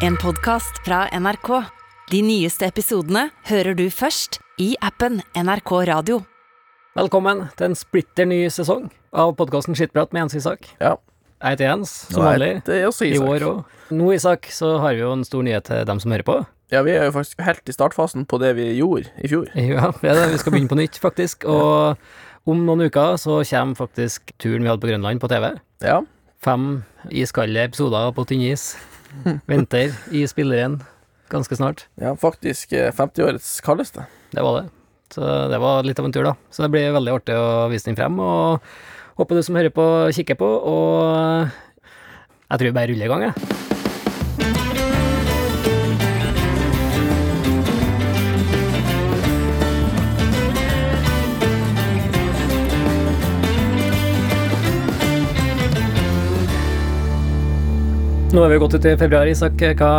En podkast fra NRK. De nyeste episodene hører du først i appen NRK Radio. Velkommen til en splitter ny sesong av podkasten Skittprat med Jens Isak. Ja. Jeg heter Jens, som Nei, vanlig. Det er også Isak. I år òg. Nå, Isak, så har vi jo en stor nyhet til dem som hører på. Ja, vi er jo faktisk helt i startfasen på det vi gjorde i fjor. Ja, vi er det. Vi skal begynne på nytt, faktisk. Og om noen uker så kommer faktisk turen vi hadde på Grønland, på TV. Ja. Fem iskalde episoder på tynn is. Venter i spilleren ganske snart. ja faktisk eh, 50-årets kaldeste. Det var det. Så det var litt av en tur, da. Så det blir veldig artig å vise den frem. Og håper du som hører på, kikker på. Og jeg tror vi bare ruller i gang, jeg. Nå er vi gått ut i februar, Isak. Hva,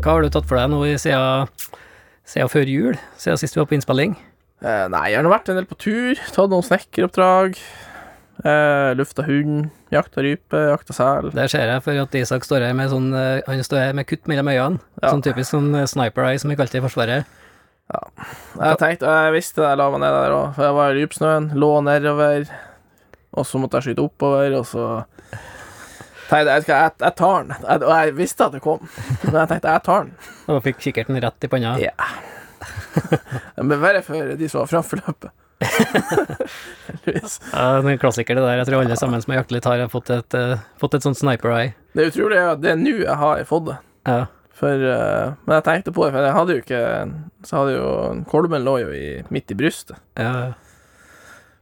hva har du tatt for deg nå siden, siden før jul? Siden sist vi var på innspilling? Eh, nei, jeg har vært en del på tur, tatt noen snekkeroppdrag. Eh, lufta hund, jakta rype, jakta sel. Det ser jeg, for at Isak står her med sånn eh, Han står her med kutt mellom øynene. Ja. Sånn typisk sånn eh, sniper eye som vi kalte det i Forsvaret. Jeg tenkte, jeg visste det, jeg la meg ned der òg, for jeg var i rypsnøen, lå nedover, og så måtte jeg skyte oppover, og så tenkte jeg, jeg, jeg, tar den. Jeg, og jeg visste at det kom, men jeg tenkte, jeg tar den. Og fikk kikkerten rett i panna. Ja. Men verre for de som var framfor løpet. Ja, det er en klassiker, det der. Jeg tror alle sammen som har jaktet litt, har fått et, uh, fått et sånt sniper eye. Det er utrolig at det er nå jeg har fått det. Ja. For, uh, men jeg tenkte på det, for jeg hadde jo ikke Så hadde jo Kolben lå jo i, midt i brystet. ja.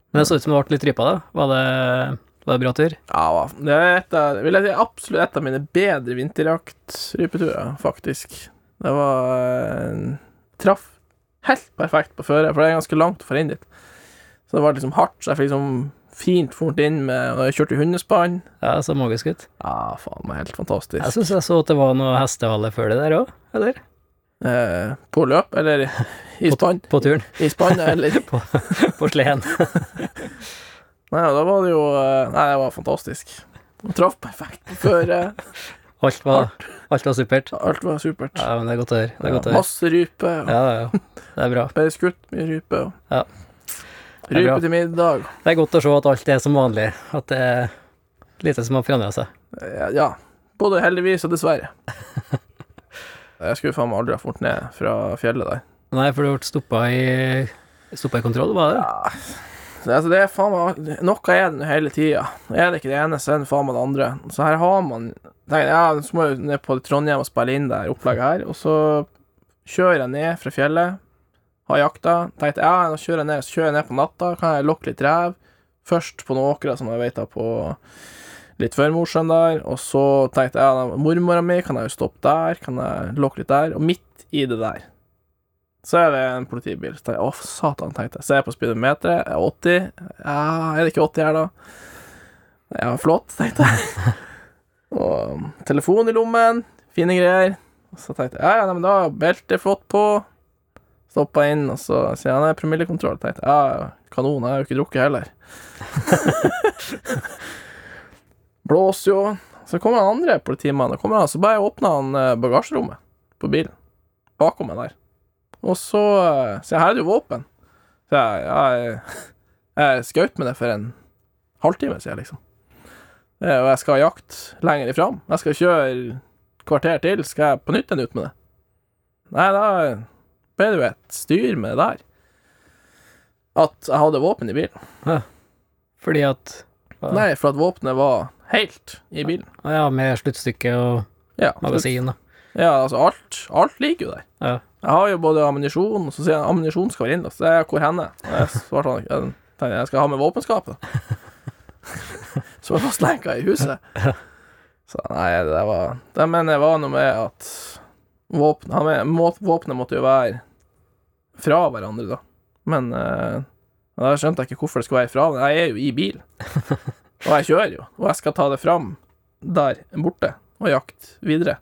Men det så ut som det ble litt rypa, da. Var det, var det bra tur? Ja, det er et av, vil jeg si, absolutt et av mine bedre vinterjaktrypeturer, faktisk. Det var eh, Traff helt perfekt på føret, for det er ganske langt å få inn dit. Så det var liksom hardt, så jeg fikk liksom fint fort inn med Og jeg kjørte i hundespann. Ja, så magisk ut. Ja, faen meg helt fantastisk. Jeg syns jeg så at det var noe hestehale før det der òg, eller? Eh, på løp, eller i spann. På turen. I spann, eller På, på sleden. Nei, da var det jo eh, Nei, det var fantastisk. Og traff perfekt før. Alt var, alt var supert. Alt var supert. Ja, men det er godt å høre. Det er godt å høre. masse rype. og Ja, ja. Det er bra. Ble skutt mye rype. og Ja. Rype til middag. Det er godt å se at alt er som vanlig. At det er lite som har forandra seg. Ja, ja. Både heldigvis og dessverre. Jeg skulle faen meg aldri ha fort ned fra fjellet der. Nei, for du ble stoppa i Stoppa i kontroll, var det? Ja. Så, altså, det er faen meg Noe er det hele tida. Er det ikke det ene, så er det faen meg det andre. Så her har man tenker, Ja, så må jeg ned på Trondheim og spille inn det her opplegget her. Og så kjører jeg ned fra fjellet, har jakta. Tenkte ja, nå kjører jeg ned, så kjører jeg ned på natta, kan jeg lokke litt rev. Først på noen åkre som jeg vet er på litt før Mosjøen der. Og så tenkte jeg ja, mormora mi, kan jeg jo stoppe der? Kan jeg lokke litt der? Og midt i det der så er det en politibil. Så tenkte jeg, å, satan, tenkte jeg. Ser jeg på speedometeret, er 80. Ja, er det ikke 80 her, da? Ja, flott, tenkte jeg. Og um, telefon i lommen, fine greier. Og så tenkte jeg, ja, ja, nei, men da beltet flott på. Stoppa inn, og så sier han, er promillekontroll. Tenkte jeg, ja, ja, kanon, jeg har jo ikke drukket heller. Blåser jo. Så kommer han andre politimannen, og kommer han, så bare åpner han eh, bagasjerommet på bilen. Bakom meg der. Og så Se, jeg, her er det jo våpen. Så jeg, jeg, jeg skjøt med det for en halvtime, jeg liksom. Eh, Og jeg skal ha jakt lenger ifram. Jeg skal kjøre kvarter til, skal jeg på nytt en ut med det. Nei, da ble det jo et styr med det der. At jeg hadde våpen i bilen. Fordi at hva? Nei, for at våpenet var helt i bilen. Ja, med sluttstykke og Ja, magasin, da. ja altså alt, alt ligger jo der. Ja. Jeg har jo både ammunisjon, og så sier han ammunisjon skal være innlåst. Så jeg, hvor henne? Og Jeg svarte han jeg tenkte, jeg skal ha med våpenskapet. Så var fast lenka i huset. Så nei, det var det, mener jeg var noe med at våpen, må, våpenet måtte jo være fra hverandre, da. Men eh, da skjønte jeg ikke hvorfor det skulle være fra hverandre. Jeg er jo i bil. Og jeg kjører jo. Og jeg skal ta det fram der borte og jakte videre.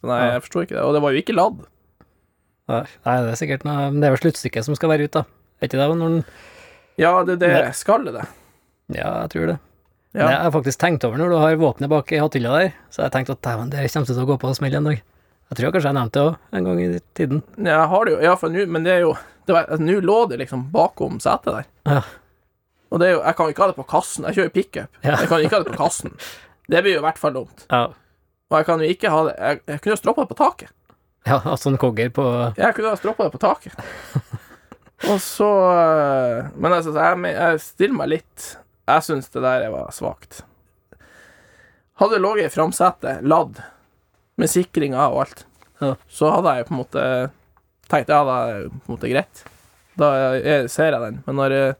Så nei, jeg forsto ikke det. Og det var jo ikke ladd. Nei, det er sikkert noe Men det er vel sluttstykket som skal være ute, da. Er ikke det når den Ja, det, det Nei. skallet det. Ja, jeg tror det. Ja. Jeg har faktisk tenkt over når du har våpenet bak i hatthylla der, så jeg tenkt at dæven, det kommer til å gå på smell en dag. Jeg tror kanskje jeg nevnte det òg, en gang i tiden. Ja, jeg har det jo, ja, for nå, men det er jo Nå altså, lå det liksom bakom setet der. Ja. Og det er jo, jeg kan ikke ha det på kassen. Jeg kjører pickup. Ja. Jeg kan ikke ha det på kassen. Det blir jo i hvert fall dumt. Ja, Og jeg kan jo ikke ha det Jeg, jeg kunne jo stroppa det på taket. ja altså en kogger på Jeg kunne ha stroppa det på taket. Og så øh, Men altså, jeg, jeg stiller meg litt Jeg syns det der var svakt. Hadde det ligget i framsetet, ladd, med sikringer og alt, Ja. så hadde jeg på en måte tenkt ja, da er det på en måte greit. Da jeg, ser jeg den. Men når øh,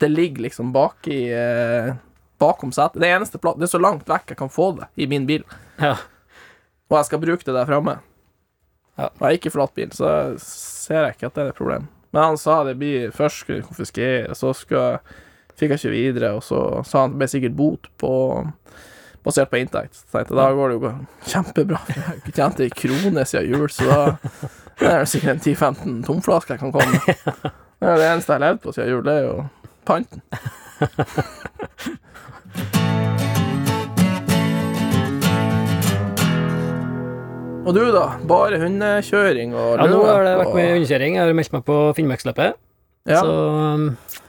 det ligger liksom bak i øh, bakom setet Det er eneste plass Det er så langt vekk jeg kan få det i min bil. Ja. Og jeg skal bruke det der framme. Ja. Og jeg ikke ikke bilen, så ser jeg ikke at det er et problem. Men han sa det blir først skulle konfiskere, så skal, fikk jeg ikke videre, og så sa han det ble sikkert bot på basert på inntekt. Så tenkte jeg da går det jo kjempebra. Jeg har ikke tjent ei krone siden jul, så da det er det sikkert en 10-15 tomflasker jeg kan komme med. Det er det eneste jeg har levd på siden jul, det er jo panten. Og du, da? Bare hundekjøring og Ja, nå har det vært mye hundekjøring. Jeg har meldt meg på Finnmarksløpet, Ja, så um,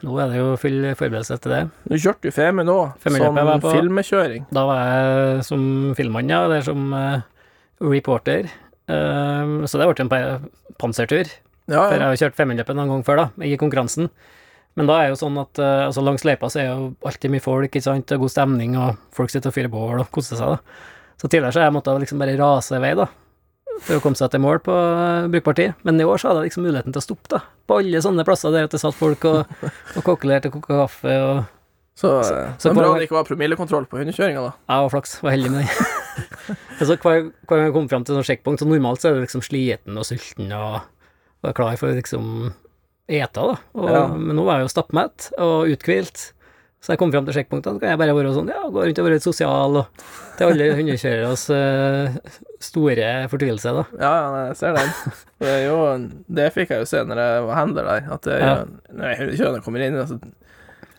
nå er det jo full forberedelse til det. du kjørte jo Femund òg, som filmekjøring. Da var jeg som filmmann, ja, eller som uh, reporter. Um, så det ble en pansertur. Ja, For jeg har kjørt Femundløpet noen gang før, da, i konkurransen. Men da er jo sånn at uh, altså langs løypa så er jo alltid mye folk, ikke sant, og god stemning, og folk sitter og fyrer bål og koser seg, da. Så tidligere så har jeg måttet liksom bare rase i vei, da, for å komme seg til mål på uh, brukbar tid. Men i år så hadde jeg liksom muligheten til å stoppe, da, på alle sånne plasser der at det satt folk og, og kokkelerte og koka kaffe, og Så, så så bra det ikke var promillekontroll på hundekjøringa, da. jeg var flaks, var heldig med den. Og så hver, hver gang jeg kom fram til sånn sjekkpunkt, så normalt så er du liksom sliten og sulten og, og er klar for å liksom ete, da. Og, Ja. Men nå var jeg jo stappmett og uthvilt. Så jeg kom fram til sjekkpunktene, så kan jeg bare være sånn, ja, gå rundt og være litt sosial, og til alle hundekjøreres uh, store fortvilelse, da. Ja, ja, jeg ser den. Det, jo, det fikk jeg jo se når jeg var handler der, at det, Ja. når hundekjørerne kommer inn altså,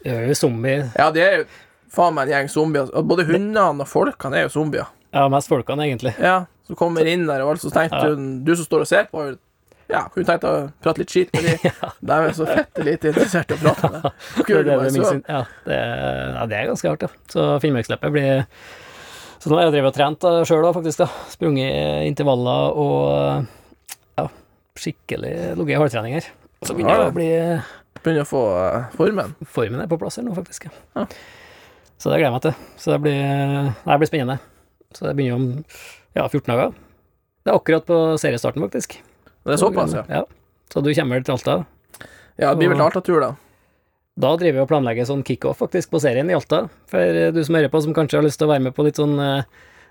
Det er jo zombie. Ja, det er jo faen meg en gjeng zombier. Både hundene og folkene er jo zombier. Ja, mest folkene, egentlig. Ja, som kommer inn der, og så tenkte Ja. hun Du som står og ser på, ja, hun tenkte å prate litt skit med de. De er så fette lite interessert i å prate med deg. Det, det, det, ja, det, ja, det er ganske hardt, ja. Så Finnmarksløpet blir Så nå har jeg drevet og trent sjøl òg, faktisk. da Sprunget intervaller og ja, skikkelig ligget i hardtrening her. Så begynner Ja, det å bli Begynner å få eh, formen. Formen er på plass her nå, faktisk. Ja. Ja. Så det gleder jeg meg til. Så det blir, det blir spennende. Så det begynner om ja, 14 dager. Det er akkurat på seriestarten, faktisk. Det er såpass, ja. ja. Så du kommer vel til Alta? Ja, det blir vel Alta-tur, da. Da driver vi og planlegger sånn kickoff faktisk på serien i Alta. For eh, du som hører på, som kanskje har lyst til å være med på litt sånn eh,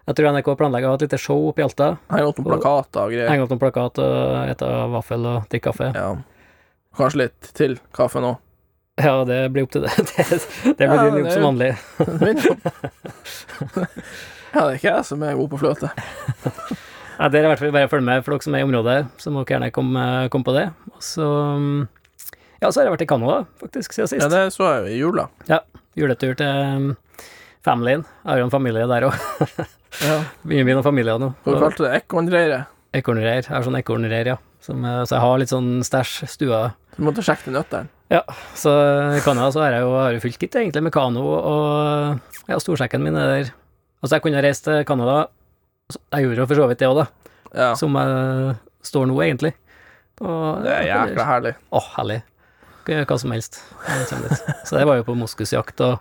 Jeg tror NRK planlegger å ha et lite show oppe i Alta. Henge opp noen plakater og greier. Henge opp noen plakater og spise vaffel og drikke kaffe. Ja. Kanskje litt til kaffe nå. Ja, det blir opp til det. Det, det blir Ja, din jobb som vanlig. Ja, det er ikke jeg som er god på fløte. Nei, det er i hvert fall bare å følge med for dere som er i området, så må dere gjerne komme, komme på det. Og så mm, Ja, så har jeg vært i Canada, faktisk, siden sist. Ja, det så jeg jo i jula. Ja. Juletur til mm, familien. Jeg har jo en familie der òg. Ja. Begynner noen familier nå. Hva kalte du det? Ekornreiret? Ekornreir. Jeg har sånn ekornreir, ja. Som, eh, så jeg har litt sånn stæsj stua. Du måtte sjekke de nøttene. Så i Canada så har jeg jo, har fullt gitt egentlig med kano, og ja, storsekken min er der. Altså, jeg kunne reist til Canada. Jeg gjorde jo for så vidt det òg, da. Ja. Som jeg står nå, egentlig. Og, Det er jækla herlig. Å, herlig. Kan gjøre hva som helst. jeg. Så det var jo på moskusjakt, og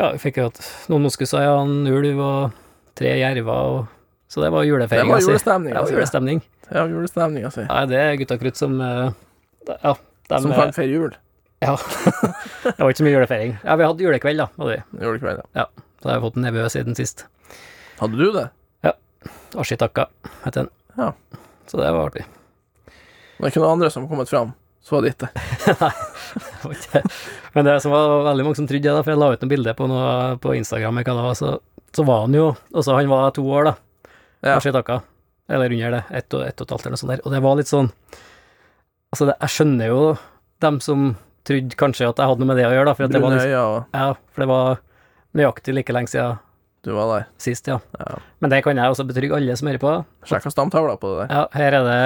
ja, vi fikk jo hatt noen moskuser, ja, en ulv og tre jerver, og så det var julefeiringa sier. julestemning. Det var altså. julestemning. Det var julestemning, altså. Ja, det er gutta krutt som eh, Ja, de Som kan feire jul. Ja. det var ikke så mye julefeiring. Ja, vi hadde julekveld, da. Hadde vi. Julekveld, ja. Så har jeg fått en nevø siden sist. Hadde du det? Ashitakka heter den. Ja. Så det var artig. Det er ikke noen andre som har kommet fram. Så ditt det. Nei. Men det som var veldig mange som trodde det, for jeg la ut noen bilder på, noe, på Instagram, hva det var, så, så var han jo Altså, han var to år, da. Ja. Ashitaka. Eller under det. Ett og, ett og et halvt eller noe sånt der. Og det var litt sånn Altså, det, jeg skjønner jo dem som trodde kanskje at jeg hadde noe med det å gjøre, da, for det var liksom Ja, for det var nøyaktig like lenge siden du var der. sist, ja. Ja. Men det kan jeg også betrygge alle som hører på. Sjekk stamtavla på det der. Ja, her er det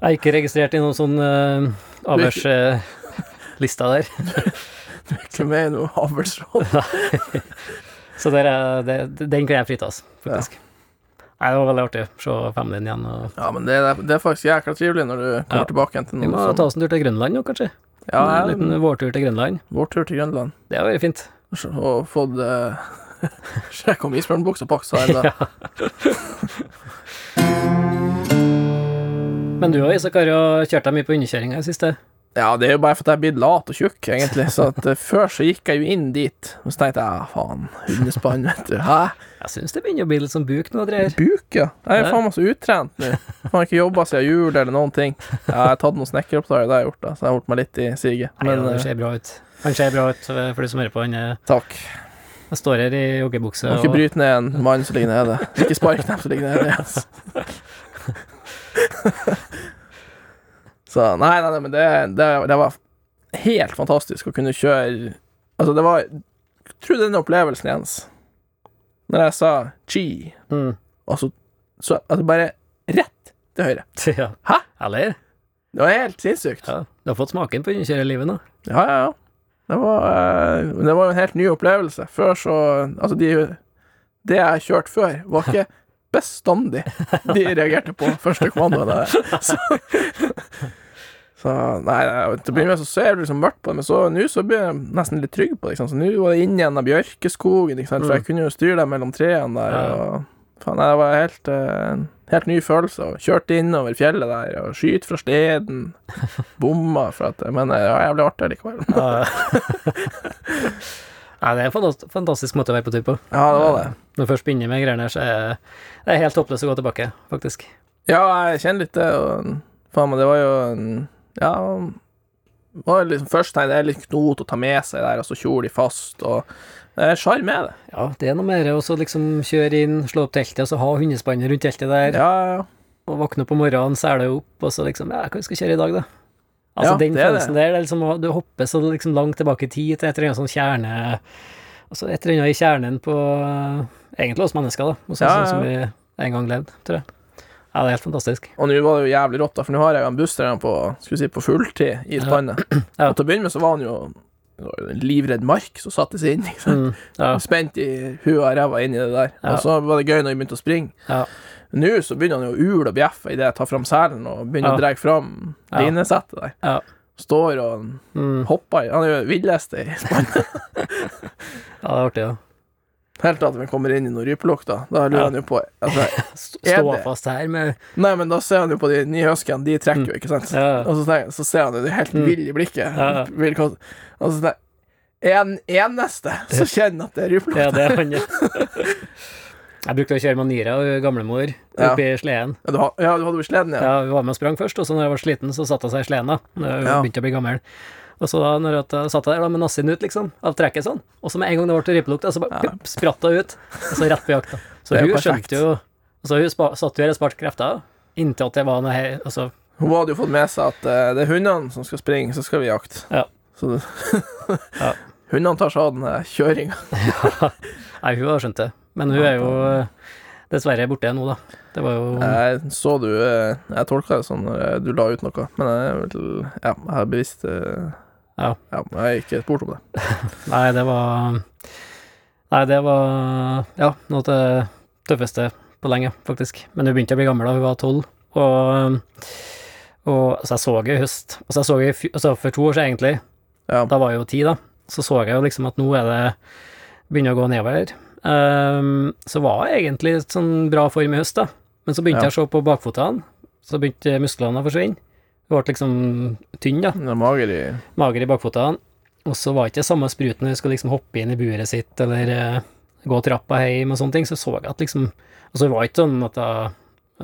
Jeg er ikke registrert i noen sånn uh, avhørslista der. Ikke med i noe avlsråd. Så der er, det, den kan jeg fritas, faktisk. Nei, det var veldig artig å se familien igjen. Og Ja, men det er, det er faktisk jækla trivelig når du kommer Ja. tilbake igjen til vi må ta oss en tur til Grønland nå, kanskje. Ja, en liten vårtur til Grønland. Vårtur til Grønland. Det har vært fint. Og fått uh, Sjekk om isbjørnbuksa paksa ennå. Men du og Isak har jo kjørt deg mye på underkjøringa i siste. Ja, det er jo bare for at jeg er blitt lat og tjukk, egentlig. Så at eh, før så gikk jeg jo inn dit, og så tenkte jeg ja, faen, hundespann, vet du. Hæ? Jeg syns det begynner å bli litt sånn buk nå, Dreyer. Buk, ja. Jeg er faen meg så uttrent nå. har ikke jobba siden jul eller noen ting. Jeg har tatt noen snekkeroppdrag, det har jeg gjort, da, så jeg har holdt meg litt i siget. Men Men det eh, ser bra ut. Han ser bra ut eh, for de som hører på. Han er- takk. Jeg står her i joggebukse Må ikke og bryte ned en mann som ligger nede. Ikke spark dem som ligger nede. Yes. Så nei, nei, nei, men det, det, det var helt fantastisk å kunne kjøre Altså, det var Jeg tror den opplevelsen, Jens, når jeg sa chi, mm. og så, så altså bare rett til høyre. ja. Hæ? Eller? Det var helt sinnssykt. Ja. Du har fått smaken på underkjørerlivet nå. Ja, ja, ja. Det var, eh, det var en helt ny opplevelse. Før så Altså, de Det jeg kjørte før, var ikke bestandig de reagerte på første kommandoen. Så, så nei, til å begynne med så ser du liksom mørkt på det, men så nå så blir jeg nesten litt trygg på det. Så nå var det inn igjen av bjørkeskogen, sant? for jeg kunne jo styre dem mellom trærne der. Og faen, det var helt, eh, en helt ny følelse. Og kjørte innover fjellet der og skyte fra steden. Bomma for at Men det var jævlig artig likevel. Ja. Nei, det er en fantastisk måte å være på tur på. Ja, det var det. Når du først begynner med greiene her, så er det helt håpløst å gå tilbake, faktisk. Ja, jeg kjenner litt det, og faen meg, det var jo en Ja, det var liksom først tenkte jeg det er litt knot å ta med seg der, og så tjoler de fast, og det er sjarm med det. Ja, det er noe mer å liksom kjøre inn, slå opp teltet, og så ha hundespannet rundt teltet der, Ja, ja, og våkne opp om morgenen, sele opp, og så liksom Ja, hva skal vi kjøre i dag, da? Altså, Ja, den det følelsen der, det liksom Du hopper så liksom langt tilbake i tid til et eller annet sånn kjerne Altså et eller annet i kjernen på Egentlig oss mennesker, da. Og sånn Ja, ja. som vi en gang levde, tror jeg. Ja, det er helt fantastisk. Og nå var det jo jævlig rått, da, for nå har jeg en buss på, skal vi si, på fulltid i spannet. Ja. Og til å begynne med så var han jo livredd mark som satte seg inn. Mm, ja, Spent i huet og ræva inni det der. Ja. Og så var det gøy når vi begynte å springe. ja. Nå så begynner han jo å ule og bjeffe idet jeg tar fram selen og begynner å dra fram linesettet der. Ja. Står og Mm, hopper i. Han er jo villeste i spannet. ja, det er artig, ja. Helt til at vi kommer inn i noe rypelukt, da. Lurer han jo på altså, Stå fast her med Nei, men da ser han jo på de nye huskene, de trekker jo, ikke sant? Mm. Ja. Og så, tenker- så ser han jo det helt Mm. vill i blikket. Ja, ja. Og så en eneste som kjenner at det er rypelukt. Ja, det er han, ja. Jeg brukte å kjøre Manira og gamlemor oppi sleden. Ja, du, ja, du hadde jo sleden, ja. Ja, vi var med og sprang først, og så når jeg var sliten, så satte jeg seg i sleden, da. Ja. begynte å bli gammel. Og så da når jeg satt der da med nassen ut, liksom, av trekket sånn, og så med en gang det ble rypelukt, da, så bare Ja. pip, spratt hun ut, og så rett på jakt, da. Så hun skjønte jo Så hun spa, satt jo her og sparte krefter, inntil at det var noe her Altså, Hun hadde jo fått med seg at uh, det er hundene som skal springe, så skal vi jakte. Ja. Så Ja. hundene tar seg av den kjøringa. nei, hun har skjønt det. Men hun er jo eh, dessverre borte nå, da. Det var jo Jeg så du eh, Jeg tolka det sånn når du la ut noe, men jeg Ja, jeg har bevisst Ja. ja. Jeg har ikke spurt om det. Nei, det var Nei, det var Ja, noe av det tøffeste på lenge, faktisk. Men hun begynte å bli gammel da hun var tolv, og og så jeg så henne i høst Altså, jeg så henne altså, for to år siden, egentlig, Ja. da var jeg jo ti, da, så så jeg jo liksom at nå er det Begynner å gå nedover. Um, så var jeg egentlig i sånn bra form i høst, da. Men så begynte Ja. jeg å se på bakfotene, så begynte musklene å forsvinne. Hun ble liksom tynn, da er mager i mager i bakfotene, og så var ikke det samme spruten når hun skulle liksom hoppe inn i buret sitt eller uh, gå trappa hjem og sånne ting, så så jeg at liksom Altså, det var ikke sånn at jeg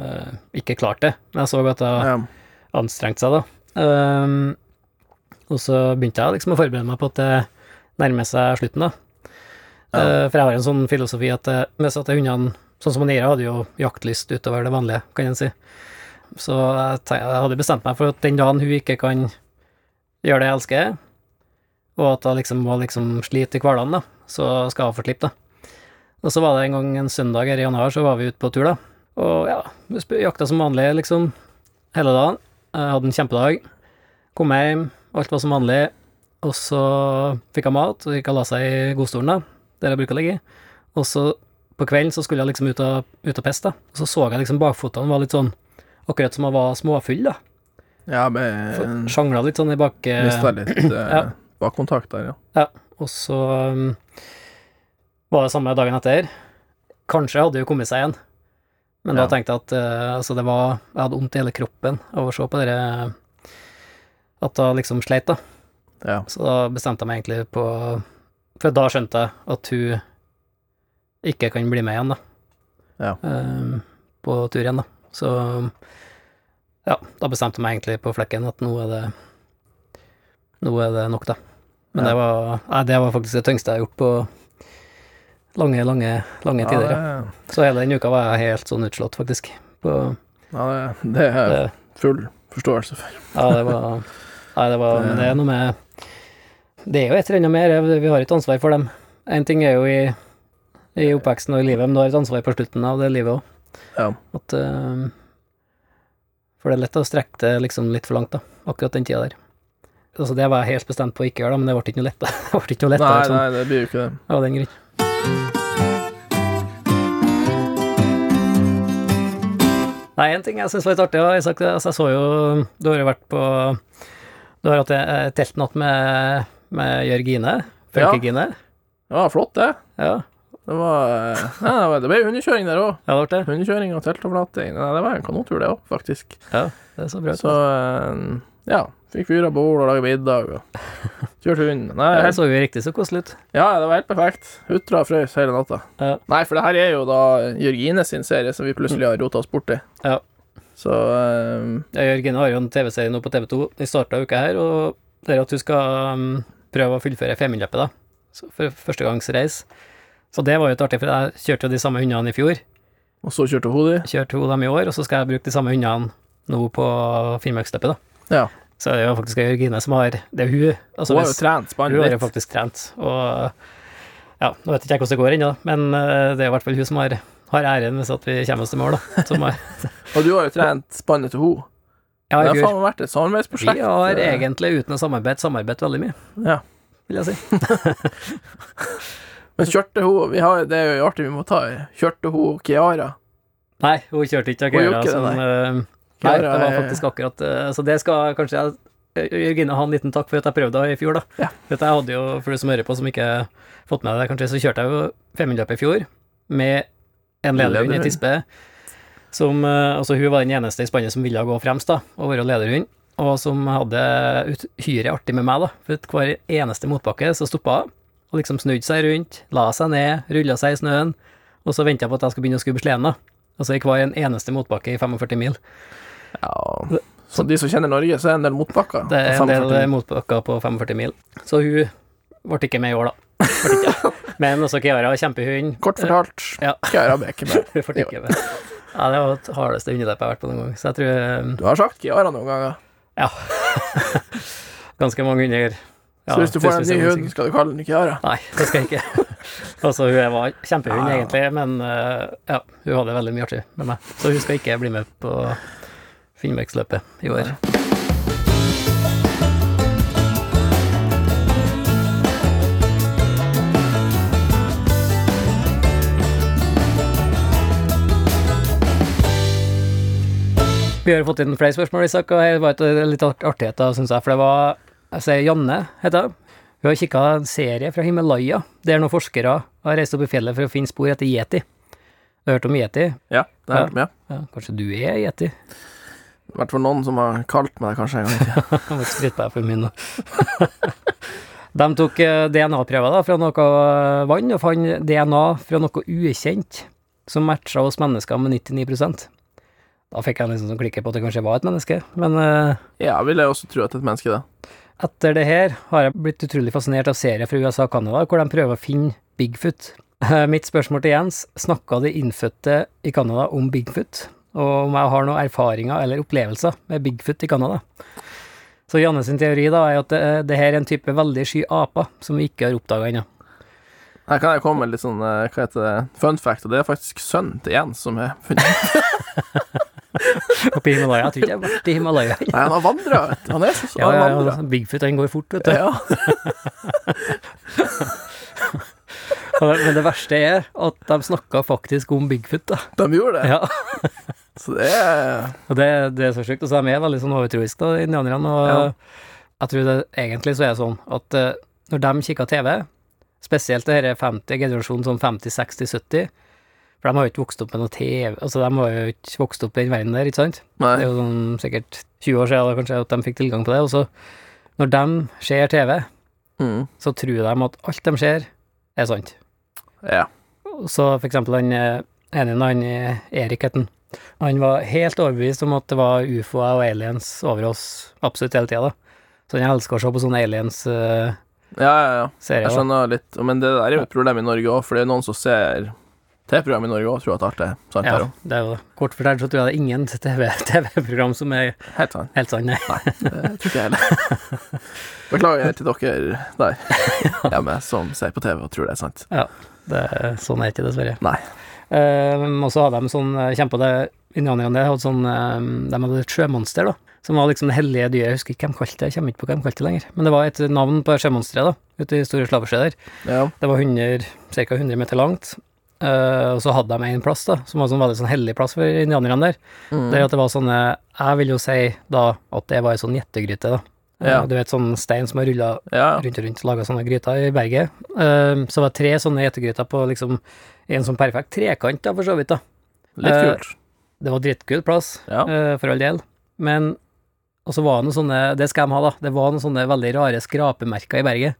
uh, ikke klarte det, men jeg så at jeg ja. anstrengte seg, da. Um, og så begynte jeg liksom å forberede meg på at det nærmer seg slutten, da. Ja. Uh, for jeg har en sånn filosofi at eh, hvis at hundene Sånn som Nira hadde jo jaktlyst utover det vanlige, kan en si. Så jeg, hadde bestemt meg for at den dagen hun ikke kan gjøre det jeg elsker, og at hun liksom må liksom slite i hverdagen, da, så skal hun få slippe, da. Og så var det en gang en søndag her i januar, så var vi ute på tur, da. Og ja, vi jakta som vanlig, liksom, hele dagen. Jeg hadde en kjempedag. Kom hjem, alt var som vanlig. Og så fikk jeg mat, og gikk og la seg i godstolen, da, der jeg bruker å ligge. Og så på kvelden så skulle jeg liksom ut og, ut og pisse, da. Og så så jeg liksom bakfotene var litt sånn Akkurat som jeg var småfull, da. Ja, men Sjangla litt sånn i bak... Mista litt eh, Ja. bakkontakt der, ja. Ja, og så um, var det samme dagen etter. Kanskje hadde jo kommet seg igjen, men Ja. da tenkte jeg at uh, altså det var Jeg hadde vondt i hele kroppen av å se på dere At det liksom sleit, da. ja. Så da bestemte jeg meg egentlig på For da skjønte jeg at hun ikke kan bli med igjen, da. Ja. Um, på tur igjen, da. Så ja, da bestemte jeg meg egentlig på flekken at nå er det Nå er det nok, da. Men Ja. det var Nei, det var faktisk det tyngste jeg har gjort på lange, lange, lange tider. Ja, Så hele den uka var jeg helt sånn utslått, faktisk. På ja, det, er full forståelse for. Ja, det var Nei, det var Men det er noe med Det er jo et eller annet mer, vi har et ansvar for dem. En ting er jo i, i oppveksten og i livet, men du har et ansvar på slutten av det livet òg. Ja. At uh, For det er lett å strekke det liksom litt for langt, da. Akkurat den tida der. Altså, det var jeg helt bestemt på å ikke gjøre, da, men det ble ikke noe lett. Det ble ikke noe lettere Nei, liksom, nei, det blir jo ikke det. av den grunn. Nei, en ting jeg syns var litt artig, og Isak, altså, jeg så jo Du har jo vært på Du har hatt teltnatt med, med Jørgine. Funkegine. Ja. ja, flott, det. Ja. Det var eh, ja, det var- Det ble hundekjøring der òg. ja, det. Hundekjøring og teltovlating. Nei, Det var en kanontur, det òg, faktisk. Ja, det er så bra. Så eh, ja. Fikk fyra bål og laga middag og kjørte hund. Nei, det så jo riktig så koselig ut. ja, det var helt perfekt. Hutra og frøs hele natta. Ja. Nei, for det her er jo da Jørgine sin serie som vi plutselig har rota oss borti. Ja. Så um, Ja, Jørgine har jo en TV-serie nå på TV2 i starten av uka her, og det er at du skal um, prøve å fullføre Femundløpet, da. Så for førstegangsreis. Så det var jo litt artig, for jeg kjørte jo de samme hundene i fjor. Og så kjørte hun de. Kjørte hun dem i år, og så skal jeg bruke de samme hundene nå på Finnmarksløpet, da. Ja. Så det er jo faktisk Jørgine som har Det er hun. Altså, Hun har jo trent hun har jo faktisk trent, og ja, nå vet ikke jeg hvordan det går ennå, men eh, det er i hvert fall hun som har, har æren hvis at vi kommer oss til mål, da. Og du har jo trent spannet til henne. ja, Det har faen vært et samarbeidsprosjekt. Vi har egentlig, uten å samarbeide, samarbeidet veldig mye, Ja. vil jeg si. Men kjørte hun vi har, Det er jo artig, vi må ta Kjørte hun Kiara? Nei, hun kjørte ikke Hun gjorde det, som nei. eh, Nei, det var faktisk akkurat eh, Så det skal kanskje jeg eh, Jørgine ha en liten takk for at jeg prøvde i fjor, da. Ja. For jeg hadde jo, for du som hører på, som ikke har fått med deg det, kanskje, så kjørte jeg jo Femundløpet i fjor med en lederhund i tispe. Som eh, Altså, hun var den eneste i spannet som ville gå fremst, da, og være lederhund. Og som hadde uhyre artig med meg, da. For hver eneste motbakke så stoppa hun, og liksom snudde seg rundt, la seg ned, rulla seg i snøen, og så venta på at jeg skulle begynne å skubbe sleden, Og så gikk hver en eneste motbakke i 45 mil. Ja Så de som kjenner Norge, så er det en del motbakker. Det er en del motbakker på 45 mil. Så hun ble ikke med i år, da. Men også Kiara, kjempehund. Kort fortalt, Ja. Kiara ble ikke med. Hun ble ikke med. Ja, det var det hardeste hundeleppet jeg har vært på noen gang. Så jeg tror Du har sagt Kiara noen ganger. Ja. ganske mange hunder så hvis du får en ny hund, skal du kalle den Kiara? Nei, det skal jeg ikke. altså, hun var kjempehund, egentlig, men eh, ja, hun hadde veldig mye artig med meg. Så hun skal ikke bli med på Finnmarksløpet i år. Vi har fått inn flere spørsmål, Isak, og det var litt artighet, syns jeg. For det var Sier Janne, heter hun. Hun har kikka en serie fra Himalaya, der noen forskere har reist opp i fjellet for å finne spor etter yeti. Du har hørt om yeti? Ja, det har jeg hørt om, Ja, kanskje du er yeti? I hvert fall noen som har kalt meg det kanskje en gang i tida. Skryte på deg for min nå. De tok eh, DNA-prøver fra noe eh, vann, og fant DNA fra noe ukjent, som matcha oss mennesker med 99% Da fikk jeg liksom sånn klikke på at det kanskje var et menneske, men eh, Ja, vil jeg også tro at det er et menneske, det. Etter det her har jeg blitt utrolig fascinert av serier fra USA og Canada, hvor de prøver å finne Bigfoot. Eh, Mitt spørsmål til Jens, snakka de innfødte i Canada om Bigfoot? Og om jeg har noen erfaringer eller opplevelser med Bigfoot i Canada? Så Janne sin teori da er at det, det her er en type veldig sky aper som vi ikke har oppdaga ennå. Her kan jeg komme med litt sånn eh, hva heter det, fun fact, og det er faktisk sønnen til Jens som er funnet. Oppe i Himalaya. Jeg tror ikke jeg har vært i Himalaya. Nei, han har vandra, vet du. Han er sånn. Ja, ja, ja, Bigfoot, han går fort, vet du. Ja. Men det verste er at de snakka faktisk om Bigfoot, da. De gjorde det. Ja. Så det er Og det, det er så sjukt. Og så er de veldig sånn overtroiske, da, indianerne. Og Ja. jeg tror det egentlig så er det sånn at eh, når de kikker TV, spesielt det her 50 generasjonen sånn 50, 60, 70 For de har jo ikke vokst opp med noe TV, altså de har jo ikke vokst opp i den verden der, ikke sant? Nei. Det er jo sånn sikkert 20 år siden kanskje at de fikk tilgang på det. Og så, når de ser TV, Mm. så tror de at alt de ser, er sant. Ja. Så for eksempel han eh, ene, han eh, Erik het han. Han var helt overbevist om at det var ufoer og aliens over oss absolutt hele tida, da. Så han elsker å se på sånne aliens-serier. Ja, ja, ja. Jeg skjønner litt. Men det der er jo et problem i Norge òg, for det er noen som ser TV-program i Norge òg tror jeg at alt er sant Ja, det er jo. Kort fortalt så tror jeg det er ingen TV TV-program som er Helt sant. helt sant, nei. Nei, det tror ikke jeg heller. Beklager til dere der hjemme som ser på TV og tror det er sant. Det, er- sånn er det ikke, dessverre. Nei. Eh, og så hadde de sånn eh, Kjempa det Indianerne hadde sånn eh, De hadde et sjømonster, da. Som var liksom det hellige dyret. Jeg husker ikke hvem kalte det, jeg kommer ikke på hvem kalte det lenger. Men det var et navn på sjømonsteret, da, ute i Store Slavesjø der. Ja. Det var 100, ca. 100 meter langt. Eh, og så hadde de en plass, da, som var sånn veldig sånn hellig plass for indianerne der. Mm. Der at det var sånne Jeg vil jo si da at det var ei sånn gjettegryte, da. Ja. Uh, Du vet sånn stein som har rulla ja. rundt og rundt, laga sånne gryter i berget. Uh, så var tre sånne gjettegryter på liksom en sånn perfekt trekant, da, for så vidt, da. Litt Eh, kult. Det var drittkul plass, Ja. eh, for all del. Men Og så var det noen sånne Det skal de ha, da. Det var noen sånne veldig rare skrapemerker i berget.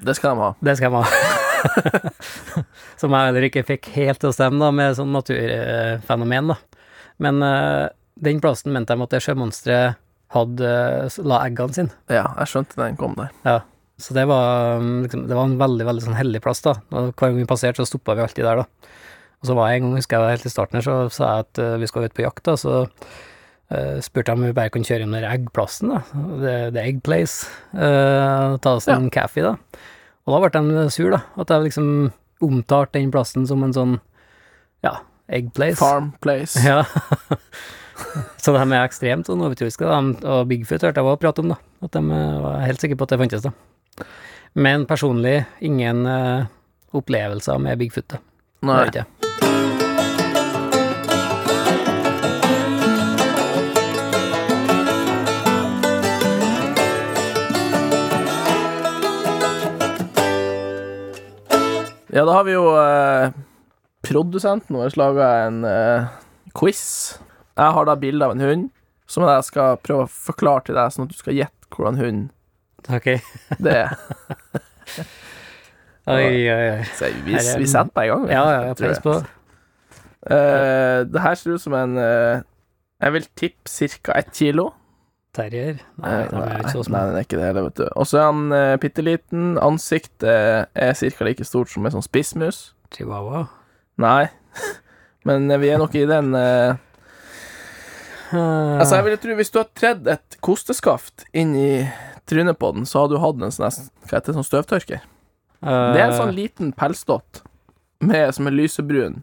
Det skal de ha. Det skal de ha. Som jeg heller ikke fikk helt til å stemme, da, med sånn naturfenomen, da. Men uh, den plassen mente de at det sjømonsteret hadde uh, la eggene sine. Ja, jeg skjønte den kom der. Så det var, um, liksom, det var en veldig veldig sånn hellig plass, da. Og hver gang vi passerte, så stoppa vi alltid der, da. Og så var jeg en gang, husker jeg helt i starten her, så sa jeg at uh, vi skal ut på jakt, da, så Uh, spurte jeg om vi bare kunne kjøre inn den eggplassen, da. The, the Egg Place. Uh, ta oss en kaffe, da. Og da ble de sur, da. At jeg liksom omtalte den plassen som en sånn, ja, Egg Place. Farm Place. Ja. så de er ekstremt sånn overtroiske. De- og Bigfoot hørte jeg også prate om, da. At de eh, var helt sikre på at det fantes, da. Men personlig ingen uh, opplevelser med Bigfoot, da. Det Nei. Ja, da har vi jo eh, produsenten vår laga en eh, quiz. Jeg har da bilde av en hund, som jeg skal prøve å forklare til deg, sånn at du skal gjette hvordan hund okay. det er. Oi, oi, oi. Så vi, vi setter bare i gang. Ja, ja, jeg. peis på. Eh, det her ser ut som en eh, Jeg vil tippe ca. ett kilo. Terrier? Nei, nei, nei, er ikke Nei, den er ikke det heller, vet du. Og så er han uh, bitte liten. Ansiktet er ca. like stort som en sånn spissmus. Chihuahua. Nei, men eh, vi er nok i den eh, Eh, Altså, jeg ville tro Hvis du har tredd et kosteskaft inn i trynet på den, så hadde du hatt en sånn Hva heter det, sånn støvtørker. Det er en sånn liten pelsdott med, som er lysebrun.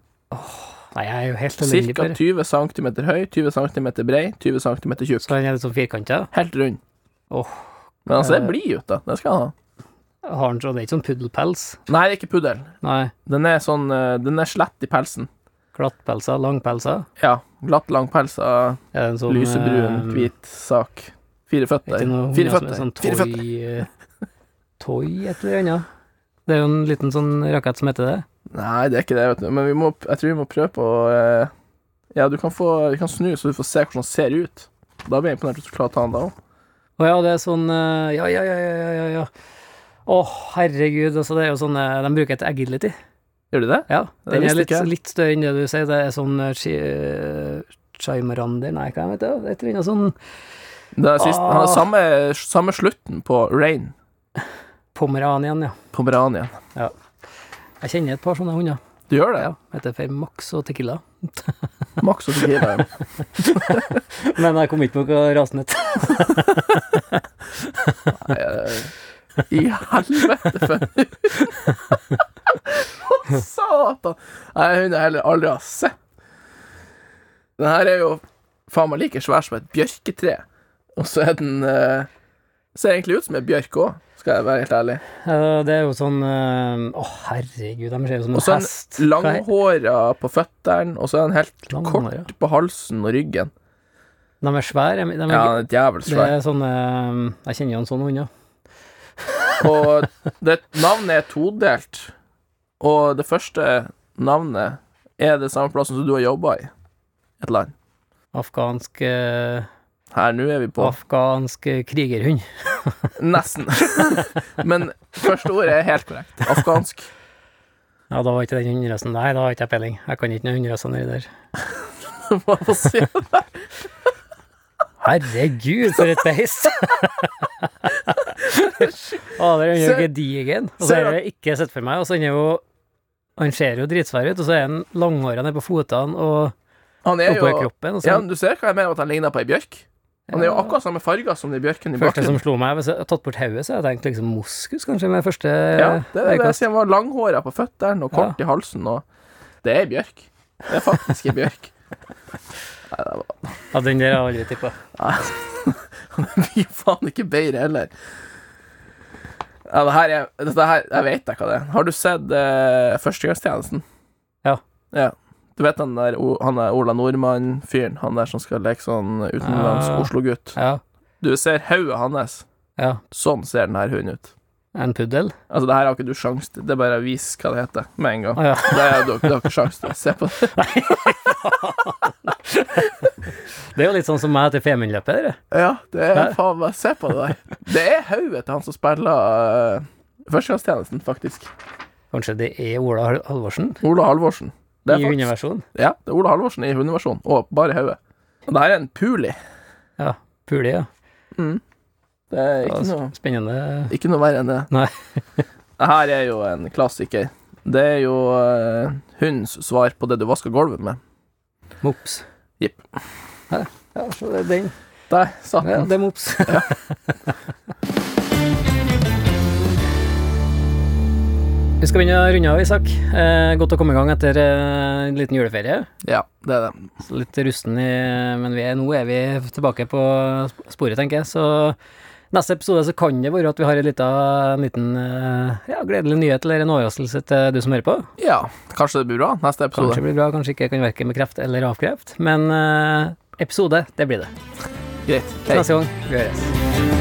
Nei, jeg er jo helt elendig Ca. 20 cm høy, 20 cm brei, 20 cm tjukk. Så den er det sånn firkanta. Helt rund. Oh, Men han ser Eh. blid ut, da. Det skal han ha. Har den sånn, det er ikke sånn puddelpels? Nei, det er ikke puddel. Nei. Den er sånn eh, Den er slett i pelsen. Glattpelser? Langpelser? Ja. Glatt, lang pels Er det en sånn lysebrun, um, hvit sak. Fire føtter. Fire er føtter. Sånn Fire toy, føtter. toy et eller annet. Det er jo en liten sånn rakett som heter det. Nei, det er ikke det, vet du. Men vi må, jeg tror vi må prøve på eh, Ja, du kan, få, du kan snu, så du får se hvordan han ser ut. Da blir jeg imponert hvis du klarer å ta han da òg. Å ja, det er sånn eh, Ja, ja, ja, ja, ja, ja, ja. Å, herregud, altså, det er jo sånn eh, De bruker et agility. Gjør du det? Ja, Det den er litt, litt større enn det du sier. Det er sånn uh, Chimaраnder Nei, hva heter det? Et eller annet sånn det er sist, han har Ah. samme, samme slutten på Rain. Pomeranian, ja. Pomeranien. Jeg kjenner et par sånne hunder. Du gjør det? Ja, heter for Max og Tequila. Max og Tequila. Men jeg kom ikke på noe rasen het. Eh, I helvete, for Satan! Nei, hun jeg heller aldri har sett. Den her er jo faen meg like svær som et bjørketre. Og så er den eh, Ser egentlig ut som ei bjørk òg, skal jeg være helt ærlig. Det er jo sånn eh, Å, herregud, de ser jo som en så hest. Hva er- langhåra på føttene, og så er den helt Langhåra. kort på halsen og ryggen. De er svære. De er, Ja, den er djevelsk det er sånne eh, Jeg kjenner jo en sånn hund, ja. Og det navnet er todelt. Og det første navnet er det samme plassen som du har jobba i. Et land. Afghansk eh, Her, nå er vi på Afghansk krigerhund. Nesten. Men første ordet er helt korrekt. Afghansk. Ja, da var ikke den hunderasen Nei, da har ikke jeg peiling. Jeg kan ikke noen hunderaser nedi der. Hva må si? Herregud, for et beist! Å, det er jo gedigen. Og så har jeg ikke sett for meg. Og så er jo Han ser jo dritsvær ut, og så er han langhåra nede på fotene og Han er oppå kroppen. Og så Ja, du ser hva jeg mener at han ligner på ei bjørk? Han er jo akkurat samme farger som de bjørkene i bakgrunnen. første som slo meg, hvis jeg hadde tatt bort hodet, så hadde jeg tenkt liksom moskus, kanskje, med første Ja, det er det jeg sier. Han var langhåra på føttene og kort i halsen, og det er bjørk. Det er faktisk ei bjørk. Nei, det var Ja, den der har jeg aldri tippa. Han blir faen ikke bedre heller. Ja, det her er Dette her Jeg vet da hva det er. Har du sett uh, Førstegangstjenesten? Ja. ja. Du vet han der han er Ola Nordmann-fyren? Han der som skal leke sånn utenlands Ja. Oslo-gutt? Ja. Du ser hodet hans. ja. Sånn ser den her hunden ut. En puddel? Altså, det her har ikke du sjans til. Det er bare å vise hva det heter med en gang. Ah, ja. Det er, du, du har ikke sjans til se på det. Det er jo litt sånn som meg til Femundløpet, det. Ja, det er faen meg Se på det der. Det er hodet til han som spiller uh, Førstegangstjenesten, faktisk. Kanskje det er Ola Halvorsen Ola Halvorsen. I faktisk, hundeversjon? ja, det er Ola Halvorsen i hundeversjon, og bare i hodet. Og det her er en puli. Ja. Puli, ja. Det er ikke var noe, Spennende. ikke noe verre enn det. Nei. det her er jo en klassiker. Det er jo uh, hundens svar på det du vasker gulvet med. Mops. Jepp. Ja, ja, så det er den. Der satt Ja, det er mops. Vi skal begynne å runde av, Isak. Eh, godt å komme i gang etter eh, en liten juleferie. Ja, det er det. Så litt rusten i Men vi er, nå er vi tilbake på sporet, tenker jeg. Så neste episode så kan det være at vi har en liten, en liten eh, ja, gledelig nyhet eller en overraskelse til du som hører på. Ja, kanskje det blir bra neste episode. Kanskje det blir bra, kanskje ikke. Kan verken bekrefte eller avkrefte. Men eh, episode, det blir det. Greit. Til neste gang. Vi høres.